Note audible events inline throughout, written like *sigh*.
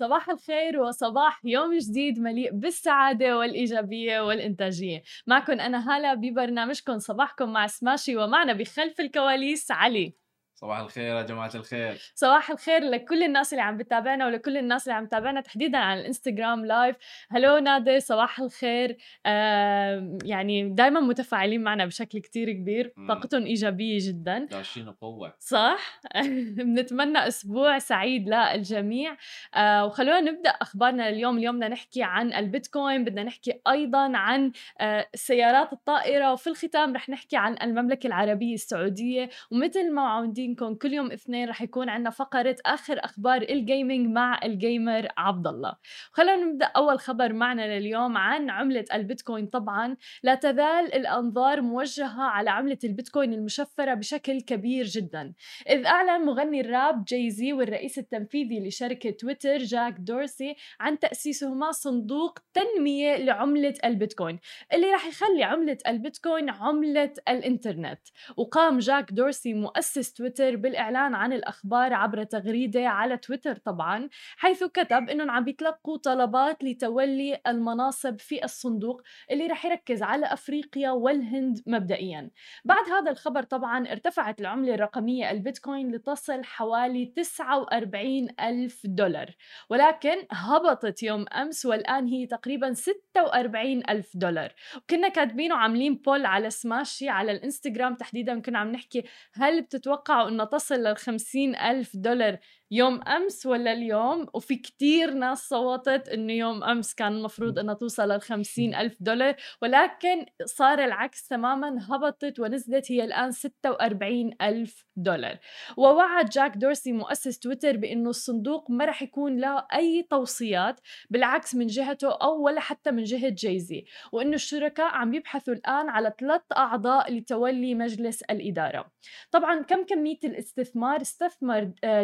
صباح الخير وصباح يوم جديد مليء بالسعادة والإيجابية والإنتاجية. معكم أنا هالة ببرنامجكم صباحكم مع سماشي ومعنا بخلف الكواليس علي. صباح الخير يا جماعة الخير. صباح الخير لكل الناس اللي عم بتابعنا ولكل الناس اللي عم تابعنا تحديدا على الإنستغرام لايف هلو نادر صباح الخير. آه يعني دائما متفاعلين معنا بشكل كتير كبير طاقتهم إيجابية جدا. داشين قوة. صح؟ *laughs* بنتمنى أسبوع سعيد للجميع. آه وخلونا نبدأ أخبارنا اليوم اليوم بدنا نحكي عن البيتكوين بدنا نحكي أيضا عن آه سيارات الطائرة. وفي الختام رح نحكي عن المملكة العربية السعودية. ومثل ما معودينكم كل يوم اثنين رح يكون عندنا فقرة آخر أخبار ال gaming مع ال gamer عبد الله خلينا نبدأ أول خبر معنا لليوم عن عملة البيتكوين. طبعا لا تزال الأنظار موجهة على عملة البيتكوين المشفرة بشكل كبير جدا. إذ أعلن مغني الراب جايزي والرئيس التنفيذي لشركة تويتر جاك دورسي عن تأسيسهما صندوق تنمية لعملة البيتكوين اللي رح يخلي عملة البيتكوين عملة الإنترنت. وقام جاك دورسي مؤسس تويتر تويتر بالإعلان عن الأخبار عبر تغريدة على تويتر طبعا حيث كتب أنهم عم بيتلقوا طلبات لتولي المناصب في الصندوق اللي رح يركز على أفريقيا والهند مبدئيا. بعد هذا الخبر طبعا ارتفعت العملة الرقمية البيتكوين لتصل حوالي 49 ألف دولار ولكن هبطت يوم أمس والآن هي تقريبا 46 ألف دولار. وكنا كاتبين وعاملين بول على سماشي على الإنستغرام تحديدا كنا عم نحكي هل بتتوقعوا انه تصل لل ألف دولار يوم أمس ولا اليوم؟ وفي كتير ناس صوتت إنه يوم أمس كان المفروض إنها توصل لل ألف دولار ولكن صار العكس تماما هبطت ونزلت هي الآن 46 ألف دولار. ووعد جاك دورسي مؤسس تويتر بإنه الصندوق ما رح يكون له أي توصيات بالعكس من جهته أو ولا حتى من جهة جايزي وإنه الشركاء عم يبحثوا الآن على ثلاث أعضاء لتولي مجلس الإدارة. طبعا كم كمية الاستثمار؟ استثمر آه،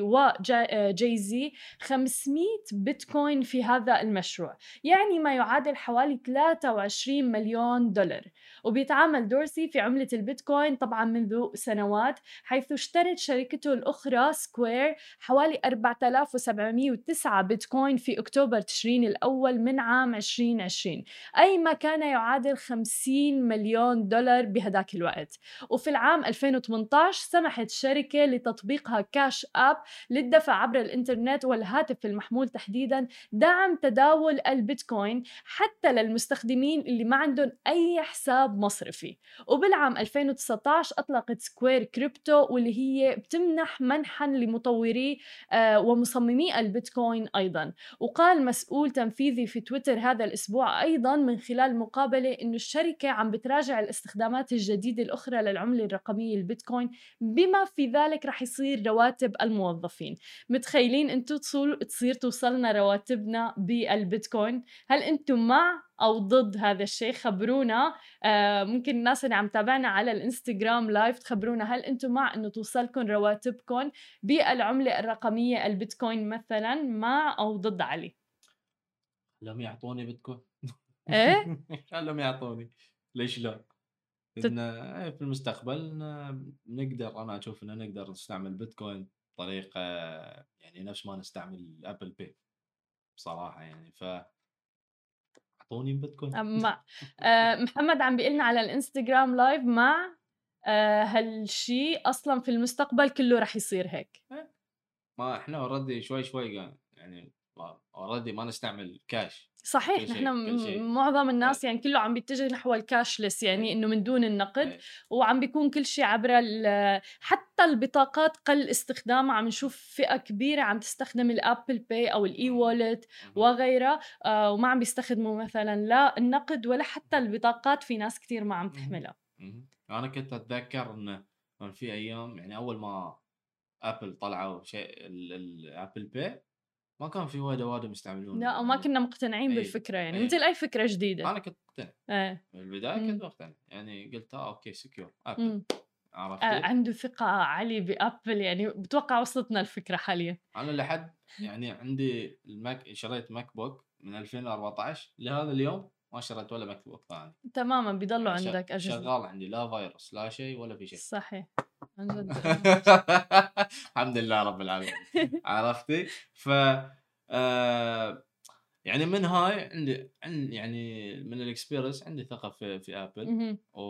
وجايزي 500 بيتكوين في هذا المشروع. يعني ما يعادل حوالي 23 مليون دولار. وبيتعامل دورسي في عملة البيتكوين طبعا منذ سنوات حيث اشترت شركته الأخرى Square حوالي 4709 بيتكوين في أكتوبر تشرين الأول من عام 2020 أي ما كان يعادل 50 مليون دولار بهداك الوقت. وفي العام 2018 سمحت الشركة لتطبيقها Cash App للدفع عبر الإنترنت والهاتف المحمول تحديدا دعم تداول البيتكوين حتى للمستخدمين اللي ما عندهم أي حساب مصرفي. وبالعام 2019 أطلقت Square Crypto واللي هي بتمنح منحا لمطوري آه، ومصممي البيتكوين أيضا. وقال مسؤول تنفيذي في تويتر هذا الأسبوع أيضا من خلال مقابلة أنه الشركة عم بتراجع الاستخدامات الجديدة الأخرى للعملة الرقمية البيتكوين بما في ذلك رح يصير رواتب الموظفين. موظفين متخيلين أنتم تصير توصلنا رواتبنا بالبيتكوين؟ هل أنتم مع أو ضد هذا الشيء؟ خبرونا. آه ممكن الناس اللي عم تابعنا على الإنستغرام لايف تخبرونا. هل أنتم مع انه توصلكم رواتبكم بالعملة الرقمية البيتكوين مثلا؟ مع أو ضد علي؟ لم يعطوني بيتكوين. إيه؟ *laughs* لم يعطوني. ليش لا؟ إن إيه، في المستقبل نقدر أنا أشوف ان نقدر نستعمل بيتكوين. بطريقة يعني نفس ما نستعمل Apple Pay بصراحة يعني ف أعطوني بيتكوين مع *laughs* آه محمد عم بيقول لنا على الإنستغرام live مع آه هالشيء أصلا في المستقبل كله رح يصير هيك إيه. ما إحنا already شوي شوي يعني already ما نستعمل كاش صحيح نحن معظم الناس يعني كله عم بيتجه نحو ال cashless يعني إيه. إنه من دون النقد إيه. وعم بيكون كل شيء عبر *laughs* حتى البطاقات قل استخدامها عم نشوف فئة كبيرة عم تستخدم ال Apple Pay أو ال e-wallet وغيرها آه وما عم بيستخدموا مثلا لا النقد ولا حتى البطاقات في ناس كثير ما عم تحملها. أنا كنت أتذكر انه في أيام يعني أول ما ابل طلعوا شيء ال Apple Pay ما كان في وايد أوادم يستعملون لا وما كنا مقتنعين أيه. بالفكرة يعني أيه. مثل أي فكرة جديدة. أنا كنت مقتنع. إيه في البداية كنت مقتنع. يعني قلت آه okay secure ابل عرفت؟ آه عنده ثقة عالية بأبل يعني بتوقع وصلتنا الفكرة حاليا. أنا لحد يعني عندي ال Mac شريت MacBook من 2014 لهذا اليوم ما شريت ولا MacBook ثاني. تماما بيضلوا عندك أجهزة. شغال عندي. لا فيروس لا شيء ولا في شيء. صحيح. عن جد *laughs* الحمد لله رب العالمين. *laughs* عرفتي؟ ف آآ يعني من هاي عندي عن يعني من الexperience عندي ثقة في في اهم. و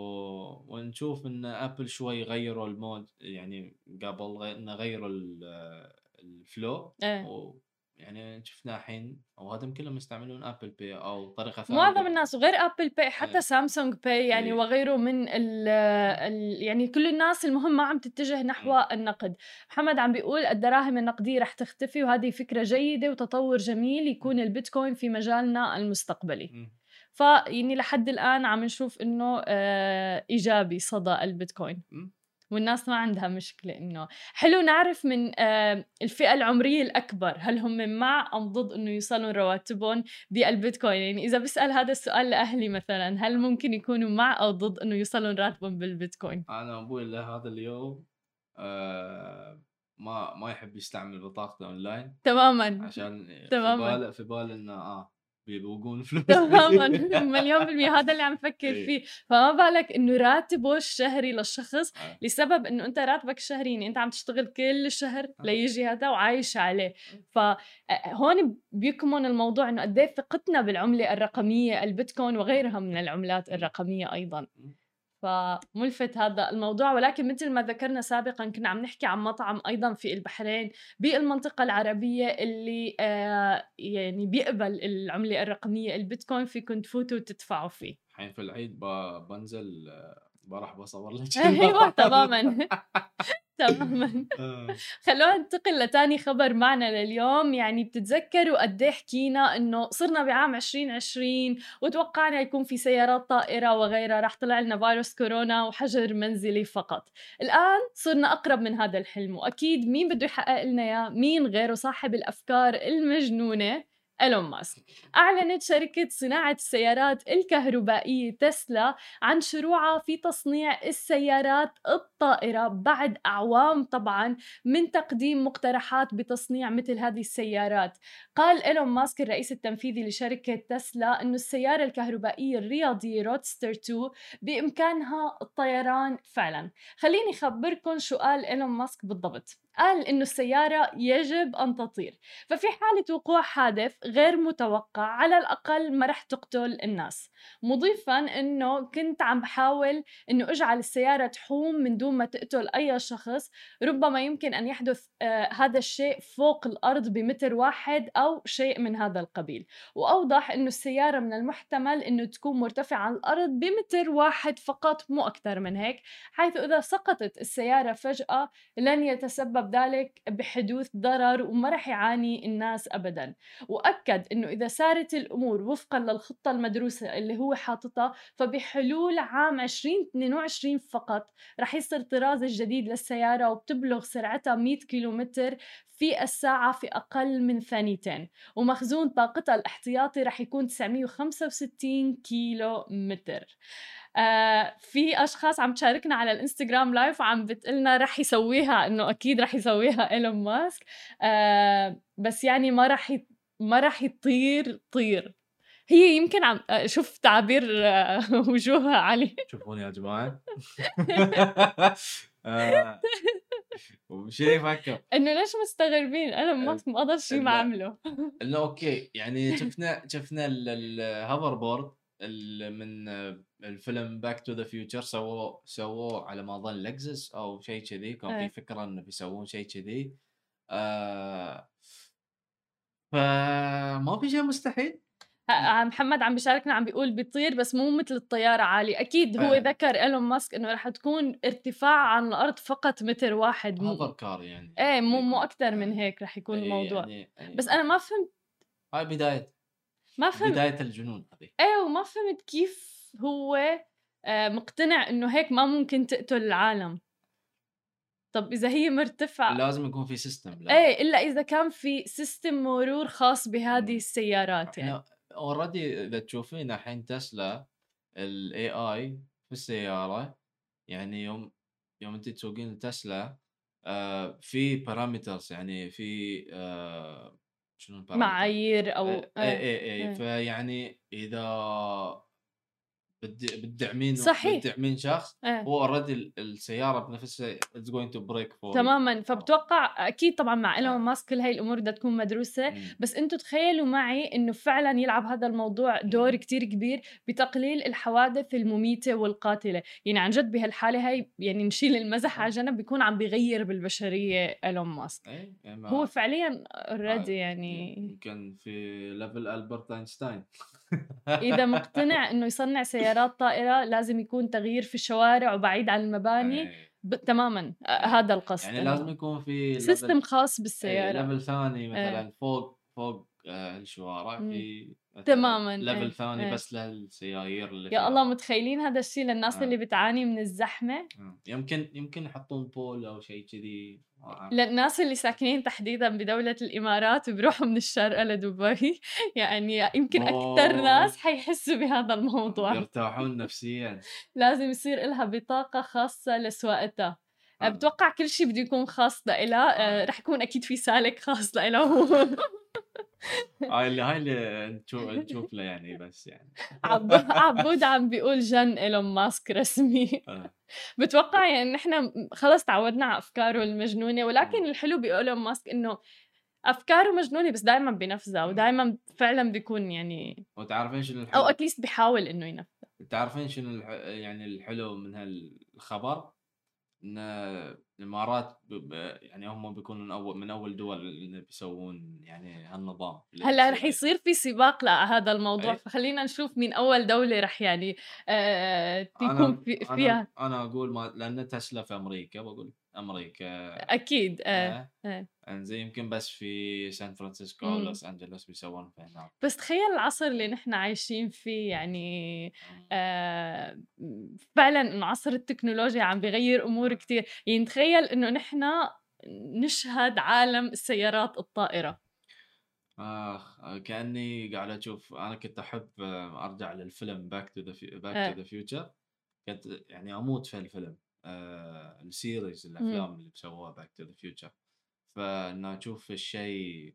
ونشوف إن Apple شوي غيّروا المود يعني قبل غيّروا ال الflow إيه. ويعني شفنا الحين أوهاتهم كلهم يستعملون Apple Pay أو طريقة معظم ثانية. الناس وغير Pay إيه. حتى Samsung Pay يعني إيه. وغيره من ال ال يعني كل الناس المهم ما عم تتجه نحو إمم. النقد. محمد عم بيقول الدراهم النقدية رح تختفي وهذه فكرة جيدة وتطور جميل يكون البيتكوين في مجالنا المستقبلي. إمم. فيعني لحد الآن عم نشوف إنه آآ إيجابي صدى البيتكوين. إمم. والناس ما عندها مشكلة إنه حلو نعرف من آآ الفئة العمرية الأكبر هل هم مع أم ضد إنه يوصلوا رواتبهم بالبيتكوين؟ يعني إذا باسأل هذا السؤال لأهلي مثلًا هل ممكن يكونوا مع أو ضد إنه يوصلوا راتبهم بالبيتكوين؟ أنا أبوي لهذا اليوم آآ ما ما يحب يستعمل بطاقته أونلاين تمامًا. عشان في تمامًا. باله في باله إنه آه بيبوقون فلوس تمامًا *laughs* مليون بالمِيّة هذا اللي عم فكر إيه. فيه، فما بالك إنه راتبه الشهري للشخص آه. لسبب إنه أنت راتبك الشهري يعني أنت عم تشتغل كل الشهر آه. ليجي هذا وعايش عليه، ف أ هون بيكمن الموضوع إنه قد إيه ثقتنا بالعملة الرقمية البيتكوين وغيرها من العملات. الرقمية أيضًا. فملفت هذا الموضوع ولكن مثل ما ذكرنا سابقًا كنا عم نحكي عن مطعم أيضًا في البحرين بالمنطقة العربية اللي آآ يعني بيقبل العملة الرقمية البيتكوين فيكم تفوتوا وتدفعوا فيه. الحين في العيد ب بانزل بروح باصور *laughs* لك أيوه تمامًا. *laughs* تمامًا. آه. *laughs* خلّونا ننتقل لتاني خبر معنا لليوم، يعني بتتذكروا قد إيه حكينا إنه صرنا بعام 2020 وتوقعنا يكون في سيارات طائرة وغيرها، رح طلع لنا فيروس كورونا وحجر منزلي فقط. الآن صرنا أقرب من هذا الحلم، وأكيد مين بده يحقق لنا إياه؟ مين غيره صاحب الأفكار المجنونة إيلون ماسك. أعلنت شركة صناعة السيارات الكهربائية تسلا عن شروعها في تصنيع السيارات الطائرة بعد أعوام طبعًا من تقديم مقترحات بتصنيع مثل هذه السيارات. قال إيلون ماسك الرئيس التنفيذي لشركة تسلا إنه السيارة الكهربائية الرياضية رودستر 2 بإمكانها الطيران فعلًا. خلّيني أخبركم شو قال إيلون ماسك بالضبط. قال إنه السيارة يجب أن تطير، ففي حالة وقوع حادث غير متوقع على الأقل ما رح تقتل الناس. مضيفًا إنه كنت عم باحاول إنه أجعل السيارة تحوم من دون ما تقتل أي شخص، ربما يمكن أن يحدث آآ هذا الشيء فوق الأرض بمتر واحد أو شيء من هذا القبيل. وأوضح إنه السيارة من المحتمل إنه تكون مرتفعة عن الأرض بمتر واحد فقط مو أكتر من هيك، حيث إذا سقطت السيارة فجأة لن يتسبب ذلك بحدوث ضرر وما رح يعاني الناس أبدًا. وأكد إنه إذا سارت الأمور وفقًا للخطة المدروسة اللي هو حاططها، فبحلول عام 2022 فقط رح يصدر الطراز الجديد للسيارة وبتبلغ سرعتها 100 كيلومتر في الساعة في أقل من ثانيتين، ومخزون طاقتها الاحتياطي رح يكون 965 كيلو متر. آآ في أشخاص عم تشاركنا على الإنستجرام لايف وعم بتقلنا رح يسويها إنه أكيد رح يسويها *laughs* إيلون ماسك آآ بس يعني ما رح ما رح يطير طير. هي يمكن عم أ شوف تعابير *laughs* وجوه علي. شوفوني يا جماعة. آآ وشي يفكر إنه ليش مستغربين؟ آآ ماسك ما ضل شي ما عمله. إنه أوكي يعني شفنا شفنا ال الhover board ال من الفيلم Back to the Future سووه سووه على ما أظن Lexus أو شيء كذي، كان إيه. في فكرة إنه بيسوون شيء كذي. آآ فما في شيء مستحيل. ه محمد عم بيشاركنا عم بيقول بيطير بس مو متل الطيارة عالي، أكيد هو آه. ذكر إيلون ماسك إنه رح تكون ارتفاع عن الأرض فقط متر واحد مو car يعني. إيه مو مو بيكون. أكتر من هيك رح يكون إيه الموضوع. يعني يعني بس أنا ما فهمت هاي بداية ما فهمت بداية الجنون هذه. إيه وما فهمت كيف هو آآ مقتنع إنه هيك ما ممكن تقتل العالم. طب إذا هي مرتفعة لازم يكون في system لا إيه إلا إذا كان في system مرور خاص بهذه. السيارات يعني. already إذا تشوفين الحين تسلا ال AI في السيارة يعني يوم يوم أنتِ تسوقين تسلا آآ في parameters يعني في آآ شنو؟ معايير أو آآ إيه، إيه، إيه، إيه،. فيعني إذا بتدعمين صحيح. بتدعمين شخص إيه. هو already السيارة بنفسها it's going to brake for تماما. فبتوقع أكيد طبعا مع آه. ايلون ماسك كل هاي الأمور بدها تكون مدروسة. مم. بس أنتم تخيلوا معي إنه فعلا يلعب هذا الموضوع دور كتير كبير بتقليل الحوادث المميتة والقاتلة. يعني عن جد بهالحالة هاي يعني نشيل المزح على جنب بيكون عم بيغير بالبشرية ايلون ماسك إيه، يعني هو فعليا already آه، يعني يمكن في level البرت اينشتاين إذا مقتنع إنه يصنع سيارات طائرة لازم يكون تغيير في الشوارع وبعيد عن المباني إيه. ب... تماما آه، هذا القصد يعني لازم يكون في system خاص إيه، بالسياره level ثاني إيه. مثلا فوق فوق آه، الشوارع. في تماماً، level إيه، ثاني إيه. بس للسيايير اللي يا فيها الله متخيلين هذا الشيء للناس آه. اللي بتعاني من الزحمة. يمكن يمكن يحطون بول أو شيء كذي. للناس اللي ساكنين تحديدا بدولة الإمارات وبيروحوا من الشارقة لدبي *laughs* يعني يمكن أكثر. ناس حيحسوا بهذا الموضوع يرتاحون نفسيا لازم يصير لها بطاقة خاصة لسواقتها آه. بتوقع كل شيء بده يكون خاص لإلها آه. رح يكون أكيد في سالك خاص لإلها *laughs* هاي اللي هاي اللي نشوف نشوف له يعني بس يعني عبود عم بيقول جن إيلون ماسك رسمي آه. بتوقع يعني نحن خلص تعودنا على أفكاره المجنونة ولكن مم. الحلو بإيلون ماسك إنه أفكاره مجنونة بس دائما بنفذها مم. ودائما فعلا بيكون يعني وتعرفين شنو أو الحلو؟ at least بيحاول إنه ينفذ تعرفين شنو. يعني الحلو من هالخبر؟ إن الإمارات. يعني هم بيكونوا من اول من أول دول اللي بيسوون يعني هالنظام هلأ رح يصير في سباق لهذا الموضوع أي. فخلينا نشوف مين أول دولة رح يعني آه تكون في فيها أنا أنا أقول ما لأن تسلا في أمريكا بقول أمريكا أكيد آه. آه. آه. انزين يمكن بس في سان فرانسيسكو. أو لوس أنجلوس بيسوون في هناك. بس تخيل العصر اللي نحن عايشين فيه يعني آه، فعلا انه عصر التكنولوجيا عم بيغير أمور كتير. يعني تخيل إنه نحن نشهد عالم السيارات الطائرة. آخ كأني قاعد أشوف أنا كنت أحب آه، أرجع للفيلم Back to the back آه. to the Future كنت يعني أموت في الفيلم آه ال series الأفلام اللي بسووها Back to the Future فإن أشوف الشيء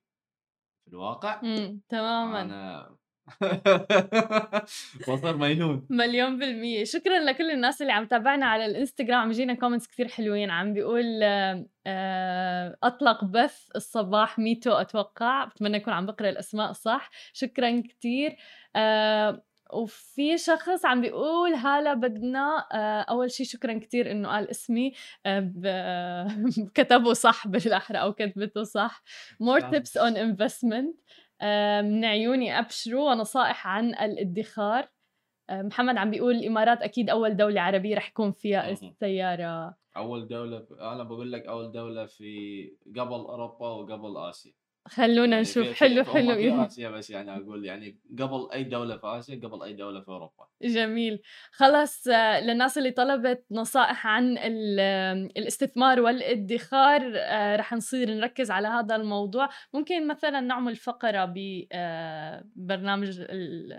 في الواقع امم تماما. أنا *laughs* بصير مجنون مليون بالمية. شكرا لكل الناس اللي عم تابعنا على الإنستغرام. عم يجينا comments كثير حلوين. عم بيقول آه، أطلق بث الصباح ميتو أتوقع. بتمنى يكون عم بقرأ الأسماء صح. شكرا كثير آه، وفي شخص عم بيقول هلا بدنا آه، أول شيء شكرا كثير إنه قال اسمي آه، *laughs* كتبه صح بالأحرى أو كتبته صح. More tips on investment. آه، من عيوني أبشروا ونصائح عن الادخار. آه، محمد عم بيقول الإمارات أكيد أول دولة عربية رح يكون فيها. السيارة. أول دولة في... أنا بقول لك أول دولة في قبل أوروبا وقبل آسيا. خلونا يعني نشوف. حلو حلو. في. *laughs* آسيا بس يعني أقول يعني قبل أي دولة في آسيا قبل أي دولة في أوروبا. جميل. آه، للناس اللي طلبت نصائح عن ال- آه، الاستثمار والادخار آه، رح نصير نركز على هذا الموضوع. ممكن مثلا نعمل فقرة ببرنامج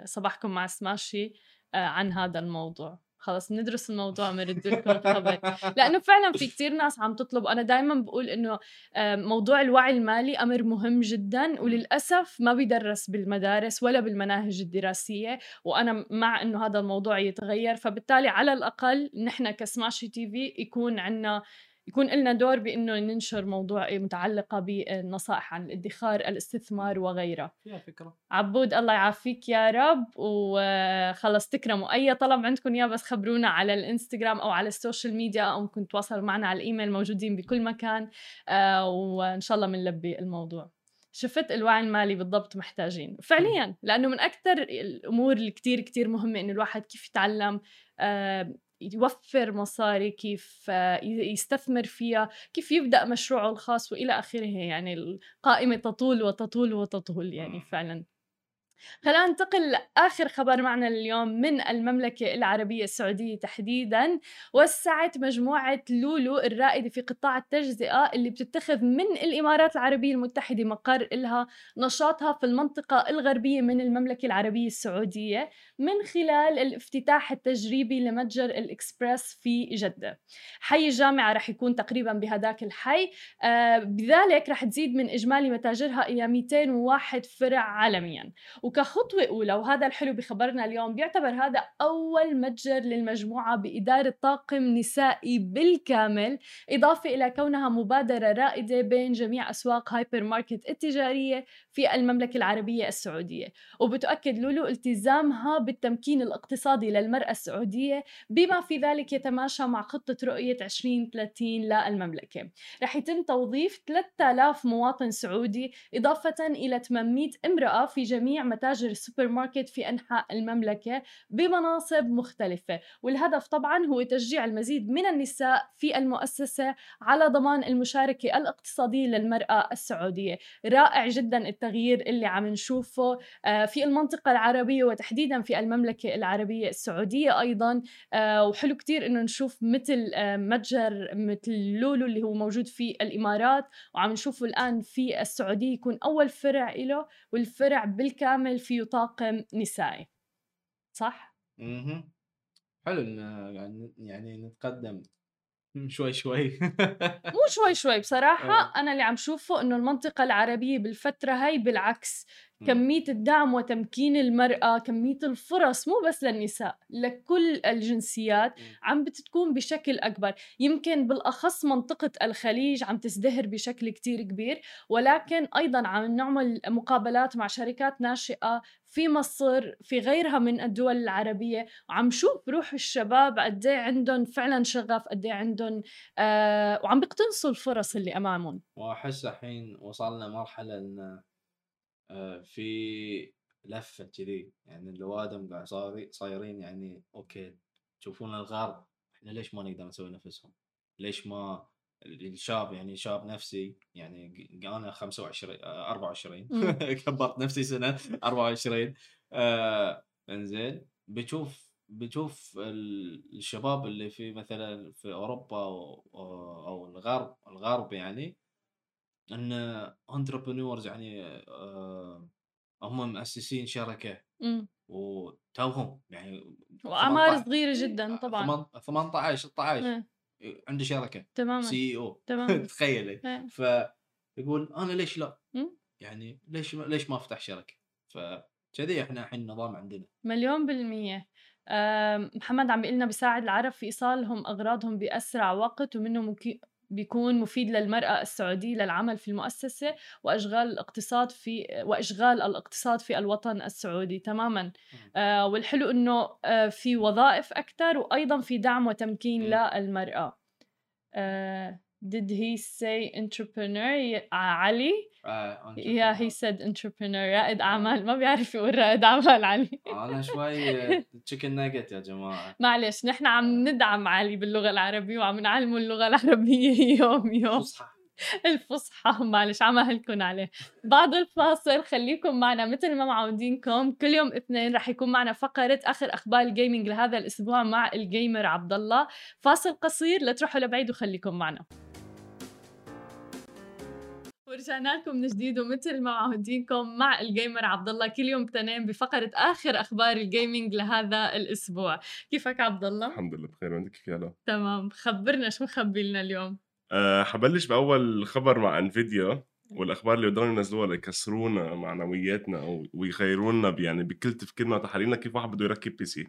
صباحكم مع سماشي آه، عن هذا الموضوع. خلص ندرس الموضوع بنرد لكم الخبر. لأنه فعلا في كتير ناس عم تطلب أنا دائما بقول إنه موضوع الوعي المالي أمر مهم جدا وللأسف ما بيدرس بالمدارس ولا بالمناهج الدراسية وأنا مع إنه هذا الموضوع يتغير. فبالتالي على الأقل نحن كسماشي TV يكون عندنا يكون لنا دور بإنه ننشر موضوع متعلقة بالنصائح عن الادخار الاستثمار وغيرها فيها فكرة. عبود الله يعافيك يا رب. وخلص تكرموا. أي طلب عندكم اياه بس خبرونا على الإنستغرام أو على ال social media أو ممكن تتواصلوا معنا على الإيميل موجودين بكل مكان. آه، وإن شاء الله بنلبي الموضوع. شفت الوعي المالي بالضبط محتاجين. فعليا لأنه من أكثر الأمور اللي كتير كتير مهمة إنه الواحد كيف يتعلم. آه، يوفر مصاري كيف آه، يستثمر فيها كيف يبدأ مشروعه الخاص وإلى آخره. يعني القائمه تطول وتطول وتطول يعني فعلا. خلينا ننتقل لآخر خبر معنا اليوم من المملكة العربية السعودية تحديدا وسعت مجموعة لولو الرائدة في قطاع التجزئة اللي بتتخذ من الإمارات العربية المتحدة مقر إلها نشاطها في المنطقة الغربية من المملكة العربية السعودية من خلال الافتتاح التجريبي لمتجر الإكسبرس في جدة. حي الجامعة رح يكون تقريبا بهداك الحي. آه بذلك رح تزيد من إجمالي متاجرها إلى 201 فرع عالميا. وكخطوة أولى وهذا الحلو بخبرنا اليوم بيعتبر هذا أول متجر للمجموعة بإدارة طاقم نسائي بالكامل إضافة إلى كونها مبادرة رائدة بين جميع أسواق هايبر ماركت التجارية في المملكة العربية السعودية. وبتؤكد لولو التزامها بالتمكين الاقتصادي للمرأة السعودية بما في ذلك يتماشى مع خطة رؤية 2030 للمملكة. رح يتم توظيف 3000 مواطن سعودي إضافة إلى 800 امرأة في جميع متاجر السوبر ماركت في أنحاء المملكة بمناصب مختلفة والهدف طبعا هو تشجيع المزيد من النساء في المؤسسة على ضمان المشاركة الاقتصادية للمرأة السعودية. رائع جدا التغيير اللي عم نشوفه آه، في المنطقة العربية وتحديدا في المملكة العربية السعودية أيضا آه، وحلو كتير إنه نشوف مثل آه، متجر مثل لولو اللي هو موجود في الإمارات وعم نشوفه الآن في السعودية يكون أول فرع له والفرع بالكامل فيه طاقم نسائي صح؟ أها حلو يعني نتقدم شوي شوي *laughs* مو شوي شوي بصراحة آه. أنا اللي عم شوفه إنه المنطقة العربية بالفترة هاي بالعكس. كمية الدعم وتمكين المرأة كمية الفرص مو بس للنساء لكل الجنسيات. عم بتكون بشكل أكبر يمكن بالأخص منطقة الخليج عم تزدهر بشكل كتير كبير ولكن أيضا عم نعمل مقابلات مع شركات ناشئة في مصر في غيرها من الدول العربية. وعم شوف روح الشباب قد إيه عندهم فعلا شغف قد إيه عندهم آه وعم بيقتنصوا الفرص اللي أمامهم. وأحس الحين وصلنا مرحلة إن آه، في لفه كذي. يعني الوادم قاعد صاري- صايرين يعني أوكي تشوفون الغرب إحنا ليش ما نقدر نسوي نفسهم؟ ليش ما الشاب يعني شاب نفسي يعني أنا 25 آه، 24 مم. *laughs* كبرت نفسي سنة 24 آه إنزين بتشوف بتشوف ال- الشباب اللي في مثلا في أوروبا أو, أو الغرب الغرب يعني إن entrepreneurs يعني آه هم مؤسسين شركة مم. وتوهم يعني وأعمار 18 صغيرة جدا طبعا ثمان- 18 16 إيه، عنده شركه تماما CEO تماما *laughs* تخيلي إيه. فيقول أنا ليش لا؟ يعني ليش ما ليش ما أفتح شركه؟ فكذي إحنا الحين النظام عندنا مليون بالمية محمد عم بيقلنا بيساعد العرب في إيصالهم أغراضهم بأسرع وقت ومنه. بيكون مفيد للمرأة السعودية للعمل في المؤسسة وأشغال الاقتصاد في وإشغال الاقتصاد في الوطن السعودي تماما. آه والحلو إنه آه في وظائف أكثر وأيضا في دعم وتمكين. للمرأة. آه did he say entrepreneur? علي آه yeah he said entrepreneur. رائد أعمال. ما بيعرف يقول رائد أعمال علي. أنا شوي *laughs* تشيكن ناجت يا جماعة. معلش نحن عم ندعم علي باللغة العربية وعم نعلمه اللغة العربية *laughs* يوم يوم. فصحى الفصحى معلش عم أهلكن عليه. بعد الفاصل خليكم معنا مثل ما معودينكم. كل يوم اثنين رح يكون معنا فقرة آخر أخبار الجيمنج لهذا الأسبوع مع الجيمر عبد الله. فاصل قصير لا تروحوا لبعيد وخليكم معنا. ورجعنا لكم من جديد ومثل ما معودينكم مع ال gamer عبد الله كل يوم اثنين بفقرة آخر أخبار ال gaming لهذا الأسبوع. كيفك عبد الله؟ الحمد لله بخير. وأنت كيف يلا تمام. خبرنا شو مخبي لنا اليوم؟ أه حبلش بأول خبر مع انفيديا والأخبار اللي بدهم ينزلوها ليكسرونا معنوياتنا ويغيرونا يعني بكل تفكيرنا وتحاليلنا كيف واحد بده يركب PC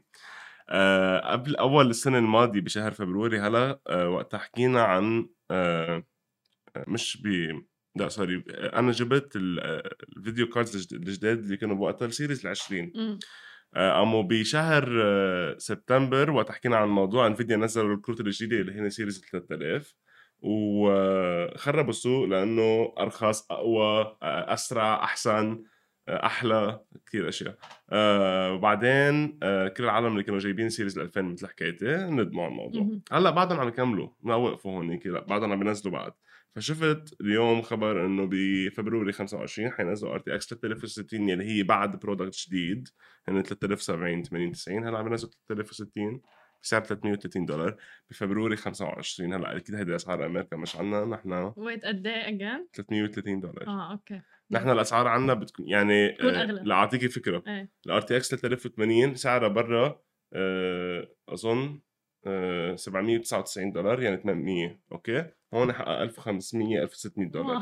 أه قبل أول السنة الماضية بشهر February هلا أه وقتها حكينا عن أه مش ب لا sorry آه، أنا جبت ال- آه، ال video cards الجد- الجداد اللي كانوا بوقتها ال series ال 20 مم. آه، قاموا بشهر آه، سبتمبر وقت حكينا عن موضوع انفيديا نزلوا الكروت الجديدة اللي هي series 3000 وخربوا السوق لأنه أرخص أقوى آه، أسرع أحسن آه، أحلى كثير أشياء. آه، وبعدين آه، كل العالم اللي كانوا جايبين series 2000 مثل حكايتي ندموا على الموضوع. هلأ بعدهم عم يكملوا ما وقفوا هونيك لا بعدهم عم ينزلوا بعد. فشفت اليوم خبر إنه ب February 25 حينزلوا RTX 3060 اللي هي بعد product جديد. هن 3070 80 90 هلأ عم ينزلوا 3060 بسعر 330 دولار. ب February 25 هلأ أكيد هيدي أسعار أمريكا مش عنا نحن wait قد إيه again؟ 330 دولار. آه أوكي. نحن الأسعار عنا بتكون يعني بتكون آه، أغلى. لاعطيكي فكرة. إيه. ال RTX 3080 سعرها برا آه، أظن 799 دولار يعني 800 أوكي؟ هون حقه 1500 1600 دولار.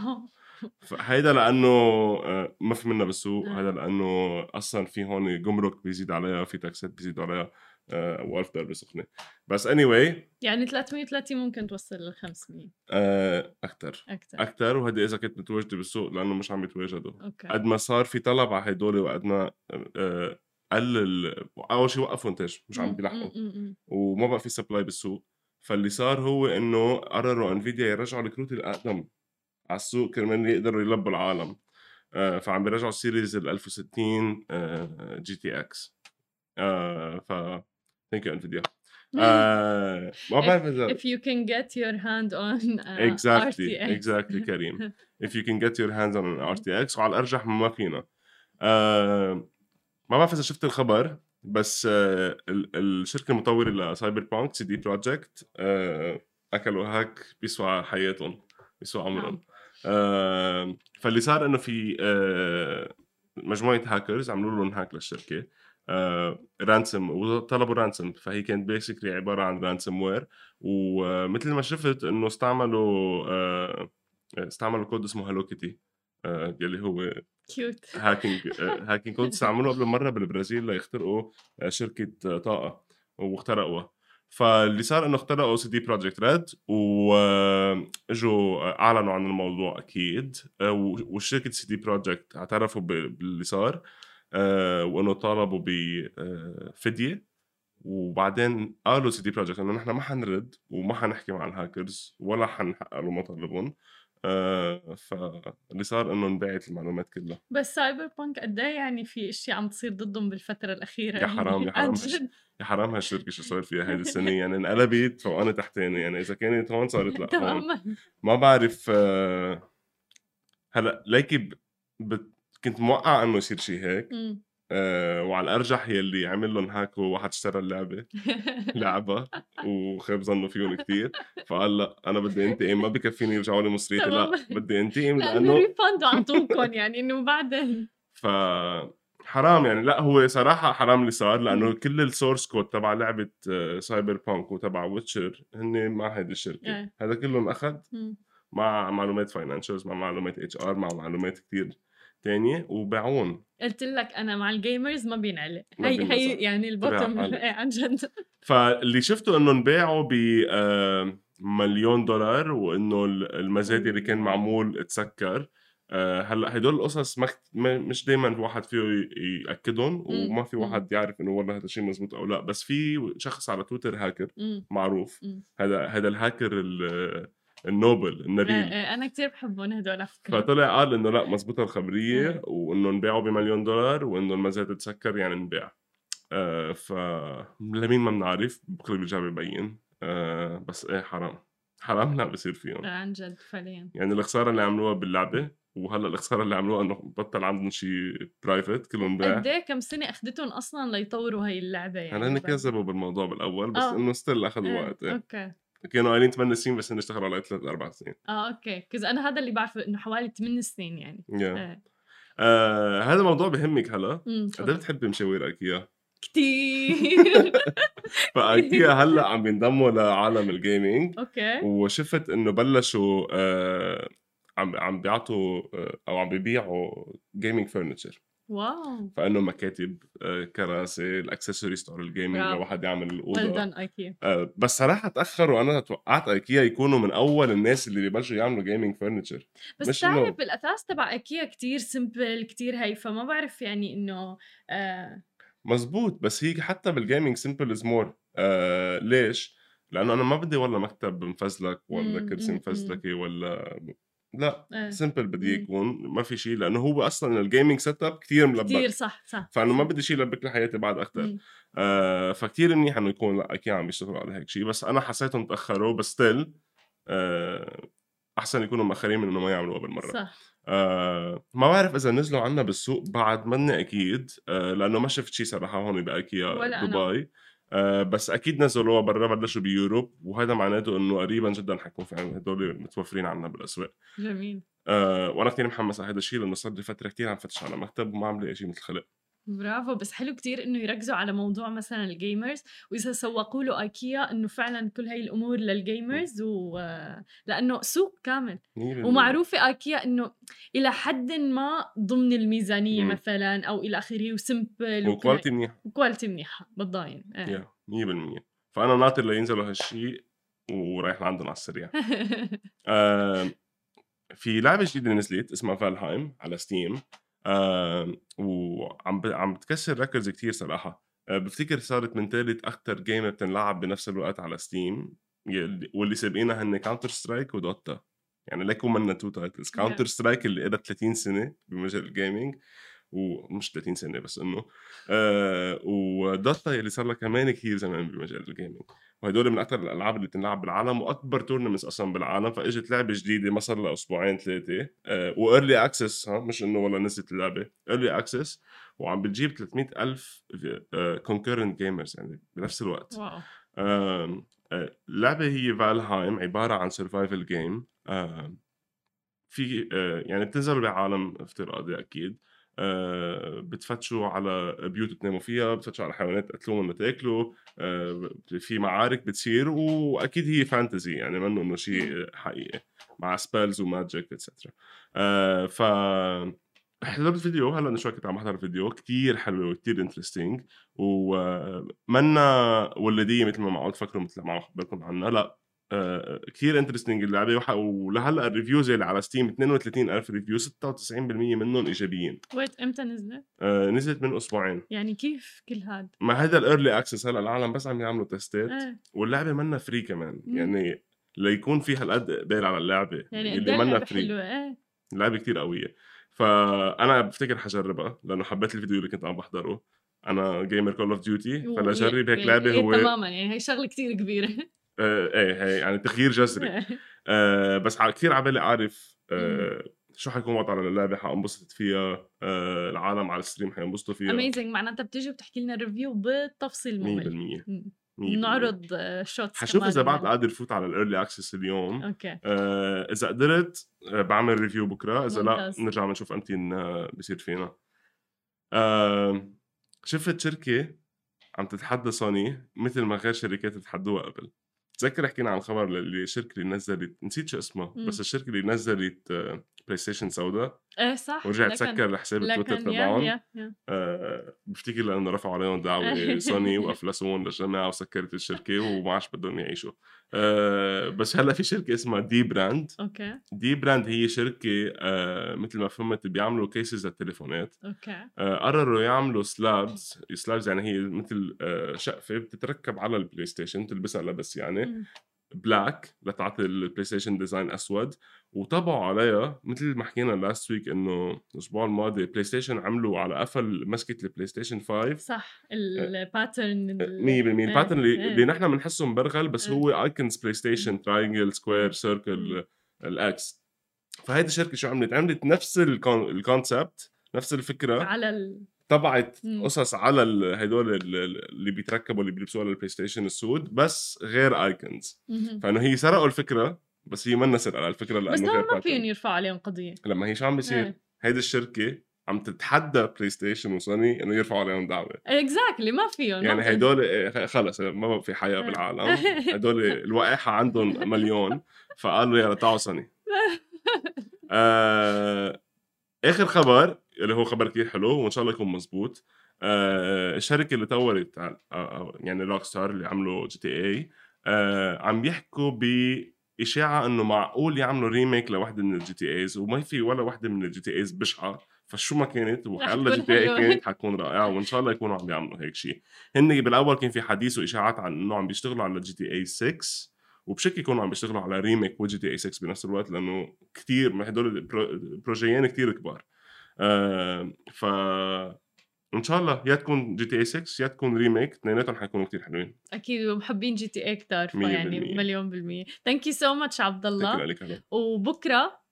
فهيدا لأنه آه، ما في منها بالسوق آه. هذا لأنه أصلا في هون جمرك بيزيد عليها في taxات بيزيد عليها و1000 دولار سخنه بس any anyway يعني 330 ممكن توصل ل 500 آه أكثر أكثر أكثر وهدي إذا كنت متواجدة بالسوق لأنه مش عم يتواجدوا. قد ما صار في طلب على هدول وقد ما آه، قل ال- أول شيء وقفوا انتاج مش عم بيلحقوا. وما بقى في supply بالسوق. فاللي صار هو إنه قرروا Nvidia يرجعوا الكروت الأقدم على السوق كرمال يقدروا يلبوا العالم. آه، فعم بيرجعوا ال series ال 1060 آه، GTX آه، ف thank you Nvidia ما بعرف إذا If you can get your hand on uh, exactly RTX. exactly كريم. *laughs* If you can get your hands on an RTX وعلى الأرجح ما فينا. آه ما بعرف إذا شفت الخبر بس آه ال- الشركة المطورة ل Cyberpunk CD Projekt آه أكلوا hack بيسوى حياتهم بيسوى عمرهم. نعم. آه فاللي صار إنه في مجموعة هاكرز عملوا لهم hack للشركة. ransom وطلبوا ransom فهي كانت basically عبارة عن ransomware ومثل ما شفت إنه استعملوا استعملوا كود اسمه Hello Kitty آه يلي هو كيوت هاكينج هاكينج كود استعملوه قبل مرة بالبرازيل ليخترقوا آه، شركة آه، طاقة واخترقوها. فاللي صار إنه اخترقوا CD Projekt Red واجوا أعلنوا عن الموضوع أكيد و- والشركة CD Projekt اعترفوا باللي صار وإنه طالبوا بفديه وبعدين قالوا CD Projekt إنه نحن ما حنرد وما حنحكي مع الهاكرز ولا حنحقق له مطالبهم آه فاللي صار إنه انباعت المعلومات كلها. بس Cyberpunk قد إيه يعني في اشياء عم تصير ضدهم بالفترة الأخيرة؟ يا حرام، يا *laughs* حرام. يا حرام هالشركة شو صار فيها هيدي السنة. *laughs* يعني انقلبت فوقانة تحتاني. يعني إذا كانت هون صارت لا هون. ما بعرف آه، هلأ ليكي ب... بت... كنت موقع إنه يصير شيء هيك. آه وعلى الأرجح يلي عمل لهم hack هو واحد اشترى اللعبة *laughs* لعبها وخاب ظنه فيهم كثير فقال لأ أنا بدي انتقم ما بكفيني يرجعوا لي مصريتي لأ. بدي انتقم لأنه refund أعطوكم *laughs* يعني إنه بعدين ف حرام يعني لأ هو صراحة حرام اللي صار لأنه كل ال source code تبع لعبة آه، Cyberpunk وتبع Witcher هن مع هيدي الشركة إيه. هذا كلهم أخذ مم. مع معلومات financials مع معلومات HR مع معلومات كتير تانية وباعون قلت لك أنا مع ال gamers ما بينعلق هي. هي يعني حالك. *laughs* إيه عن جد فاللي شفته إنه انباعوا ب مليون دولار وإنه ال- المزاد اللي كان معمول اتسكر آه، هلأ هدول القصص مش دائما الواحد فيه يأكدهم وما في. واحد يعرف إنه والله هذا الشيء مزبوط أو لأ بس في شخص على تويتر هاكر. معروف. هذا هذا الهاكر ال- ال noble إيه، النبيل. إيه، أنا كتير بحبهم هدول على فكرة. فطلع قال إنه لا مزبوطه الخبرية إيه. وانه انباعوا بمليون دولار وانه المزاد اتسكر يعني انباع. آه ف لمين ما بنعرف بكره بيرجع ببين. آه بس إيه حرام. حرام لا بصير فيهم. إيه، عن جد فعليا. يعني الخسارة اللي عملوها باللعبة وهلأ الخسارة اللي عملوها إنه بطل عندهم شيء private كلهم باع. قد إيه كم سنة أخذتهم أصلا ليطوروا هاي اللعبة يعني هلا هن بعد- كذبوا بالموضوع بالأول بس آه. إنه still أخذوا إيه، وقت إيه. أوكي. كانوا قايلين 8 سنين بس هن اشتغلوا على ثلاث أربع سنين. آه أوكي. cause أنا هذا اللي بعرفه إنه حوالي 8 سنين يعني. Yeah. إيه آه هذا موضوع بهمك هلا. قد. إيه بتحبي مشاوير إيكيا؟ كتير. *laughs* فايكيا هلا عم بينضموا لعالم ال gaming أوكي. وشفت إنه بلشوا آه عم عم بيعطوا آه أو عم بيبيعوا gaming furniture wow. فانه مكاتب آه كراسي الأكسسوارز تبع ال gaming برافو. لواحد يعمل الأوضة. ايكيا آه بس صراحة تاخروا أنا توقعت ايكيا يكونوا من أول الناس اللي ببلشوا يعملوا gaming furniture بس مش تعرف الأثاث تبع ايكيا كتير simple كتير هي فما بعرف يعني إنه آه. مزبوط بس هي حتى بال gaming simple is more آه ليش؟ لأنه أنا ما بدي والله مكتب مفزلك ولا كرسي مفزلكه ولا لأ آه. simple بدي مم. يكون ما في شيء لأنه هو أصلا ال gaming setup كثير ملبك كتير صح صح فإنه ما بدي شيء يلبك لي حياتي بعد أكثر. آه فكتير منيح إنه يكون لأ أكيد عم بيشتغلوا على هيك شيء بس أنا حسيتهم تأخروا بس still آه أحسن يكونوا مأخرين من إنه ما يعملوها بالمرة صح آه ما بعرف إذا نزلوا عنا بالسوق بعد مني أكيد آه لأنه ما شفت شيء صراحة هون بأيكيا ولا أنا. آه بس أكيد نزلوها برا بلشوا ب Europe وهذا معناته إنه قريبا جدا حيكون في هدول متوفرين عنا بالأسواق. جميل. آه وأنا كثير محمس على هذا الشيء لأنه صار لي فتره كثير عم فتش على مكتب وما عم لاقي شيء مثل خلق. برافو بس حلو كتير إنه يركزوا على موضوع مثلا ال gamers وإذا سوقوا له ايكيا إنه فعلا كل هاي الأمور لل gamers و لأنه سوق كامل. 100% ومعروفة ايكيا إنه إلى حد ما ضمن الميزانية مم. مثلا أو إلى آخره و simple و quality منيح. و quality منيحة بال design. إيه. يا 100% فأنا ناطر لينزلوا هالشيء ورايح لعندهم على السريع. *laughs* آه في لعبة جديدة نزلت اسمها فالهايم على Steam وعم. عم بتكسر records كتير صراحة. آه بفتكر صارت من ثالث أكثر game بتنلعب بنفس الوقت على Steam واللي سابقينها هن Counter Strike ودوتا يعني ليكوا منا two titles Counter Strike اللي صار 30 سنة بمجال ال gaming ومش 30 سنة بس إنه آه ودوتا اللي صار لها كمان كثير زمان بمجال ال gaming وهدول من أكثر الألعاب اللي بتنلعب بالعالم وأكبر tournaments أصلا بالعالم فاجت لعبة جديدة ما صار لها أسبوعين ثلاثة آه و early access ها مش إنه والله نزلت اللعبة early access وعم بتجيب 300 ألف concurrent gamers يعني بنفس الوقت. wow. آم، آه، اللعبة هي فالهايم عبارة عن survival game في آه، يعني بتنزل بعالم افتراضي أكيد. آه، بتفتشوا على بيوت تناموا فيها بتفتشوا على حيوانات تقتلوهم وتاكلوا آه، في معارك بتصير وأكيد هي fantasy يعني منه إنه شيء حقيقي مع spells و magic etcetera ف حضرت فيديو هلأ من شوي كنت عم بحضر فيديو كتير حلوة وكتير interesting ومنا ولدية مثل ما معقول تفكروا مثل ما عم أخبركم عنها لأ آه، كثير interesting اللعبة ولهلأ ال reviews اللي على Steam 32000 review 96% منهم إيجابيين. wait إمتى نزلت؟ آه، نزلت من أسبوعين. يعني كيف كل هاد؟ ما هذا ال early access هلأ العالم بس عم يعملوا testات إيه. واللعبة منا free كمان. مم. يعني ليكون في هالقد اقبال على اللعبة يعني اللي منا free حلوة إيه. اللعبه كتير قوية. فأنا بفتكر حجربها لأنه حبيت الفيديو اللي كنت عم بحضره. أنا gamer Call of Duty فلجرب هيك يعني لعبة إيه هو تماما يعني هي شغلة كتير كبيرة. آه إيه هي يعني تغيير جذري. *laughs* آه بس كثير عبالي أعرف آه شو حيكون وضعها للعبه حانبسط فيها؟ آه العالم على ال stream حينبسطوا فيها؟ 100% amazing معناتها بتيجي بتحكي لنا review بالتفصيل ممل 100% مم. 100%. بنعرض shoots حشوف إذا بعد قادر فوت على ال early access اليوم. okay. آه إذا قدرت آه بعمل review بكرة. إذا ممتاز. لا نرجع بنشوف إمتى آه، بصير فينا. آه شفت شركة عم تتحدى سوني مثل ما غير شركات تحدوها قبل. تذكر حكينا عن الخبر اللي الشركة اللي نزلت نسيت شو اسمها. بس الشركة اللي نزلت آه، PlayStation سوداء إيه صح. ورجعت لكن- سكر حساب التويتر تبعهم. آه، بفتكر لأنه رفعوا عليهم دعوة سوني وافلسون للجماعه وسكرت الشركة وما عادش بدهم يعيشوا. آه، بس هلأ في شركة اسمها dbrand. okay. dbrand هي شركة آه، مثل ما فهمت بيعملوا cases للتليفونات okay. آه، قرروا يعملوا slabs slabs يعني هي مثل آه، شقفة بتتركب على ال PlayStation تلبسها لبس يعني. black لتعطي ال PlayStation design أسود وطبعوا عليها مثل ما حكينا last week إنه الأسبوع الماضي PlayStation عملوا على قفل مسكة ال PlayStation 5 صح ال pattern 100% ال pattern اللي. اللي نحن بنحسه مبرغل بس إيه. هو icons PlayStation triangle square circle ال X فهيدي الشركة شو عملت؟ عملت نفس ال con- ال concept نفس الفكرة. على ال... طبعت. قصص على هدول ال- ال- اللي بيتركبوا اللي بيلبسوها لل PlayStation السود بس غير icons. فإنه هي سرقوا الفكرة بس هي منا سرقة الفكرة بس لأنه هون ما فيهم. يرفعوا عليهم قضية لما هي شو عم بيصير؟ إيه. هيدي الشركة عم تتحدى PlayStation وسوني إنه يرفعوا عليهم دعوة exactly ما فيهم ما يعني. هدول إيه، خلص ما بقى في حياة إيه. بالعالم *laughs* هدول الوقاحه عندهم مليون فقالوا يلا تعوا سوني *laughs* آه آخر خبر اللي هو خبر كثير حلو وإن شاء الله يكون مزبوط آه الشركة اللي طورت آه آه، يعني Rockstar اللي عملوا GTA آه عم يحكوا بإشاعة إنه معقول يعملوا remake لوحده من ال GTAs وما في ولا وحده من ال GTAs بشعة. فشو ما كانت وحيلا GTA. كانت *laughs* حتكون رائعة وإن شاء الله يكونوا عم يعملوا هيك شيء هن بالأول كان في حديث وإشاعات عن إنه عم بيشتغلوا على GTA 6 وبشكل يكونوا عم بيشتغلوا على remake و GTA 6 بنفس الوقت لأنه كثير هدول ال pro- projectين كثير كبار. آه ف إن شاء الله يا تكون GTA 6 يا تكون remake اثنيناتهم حيكونوا كثير حلوين. أكيد ومحبين GTA فيعني بالمية. مليون بالمية. thank you so much عبد الله. وبكرة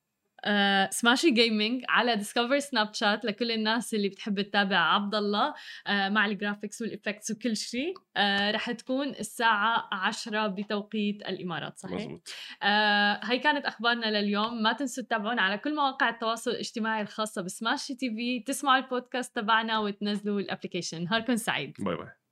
آه سماشي gaming على Discover Snapchat لكل الناس اللي بتحب تتابع عبد الله آه مع ال graphics وال effects وكل شيء. آه رح تكون الساعة 10 بتوقيت الإمارات صحيح؟ مزبوط آه هي كانت أخبارنا لليوم. ما تنسوا تتابعونا على كل مواقع التواصل الاجتماعي الخاصة بسماشي TV تسمعوا البودكاست تبعنا وتنزلوا ال application نهاركم سعيد. bye bye.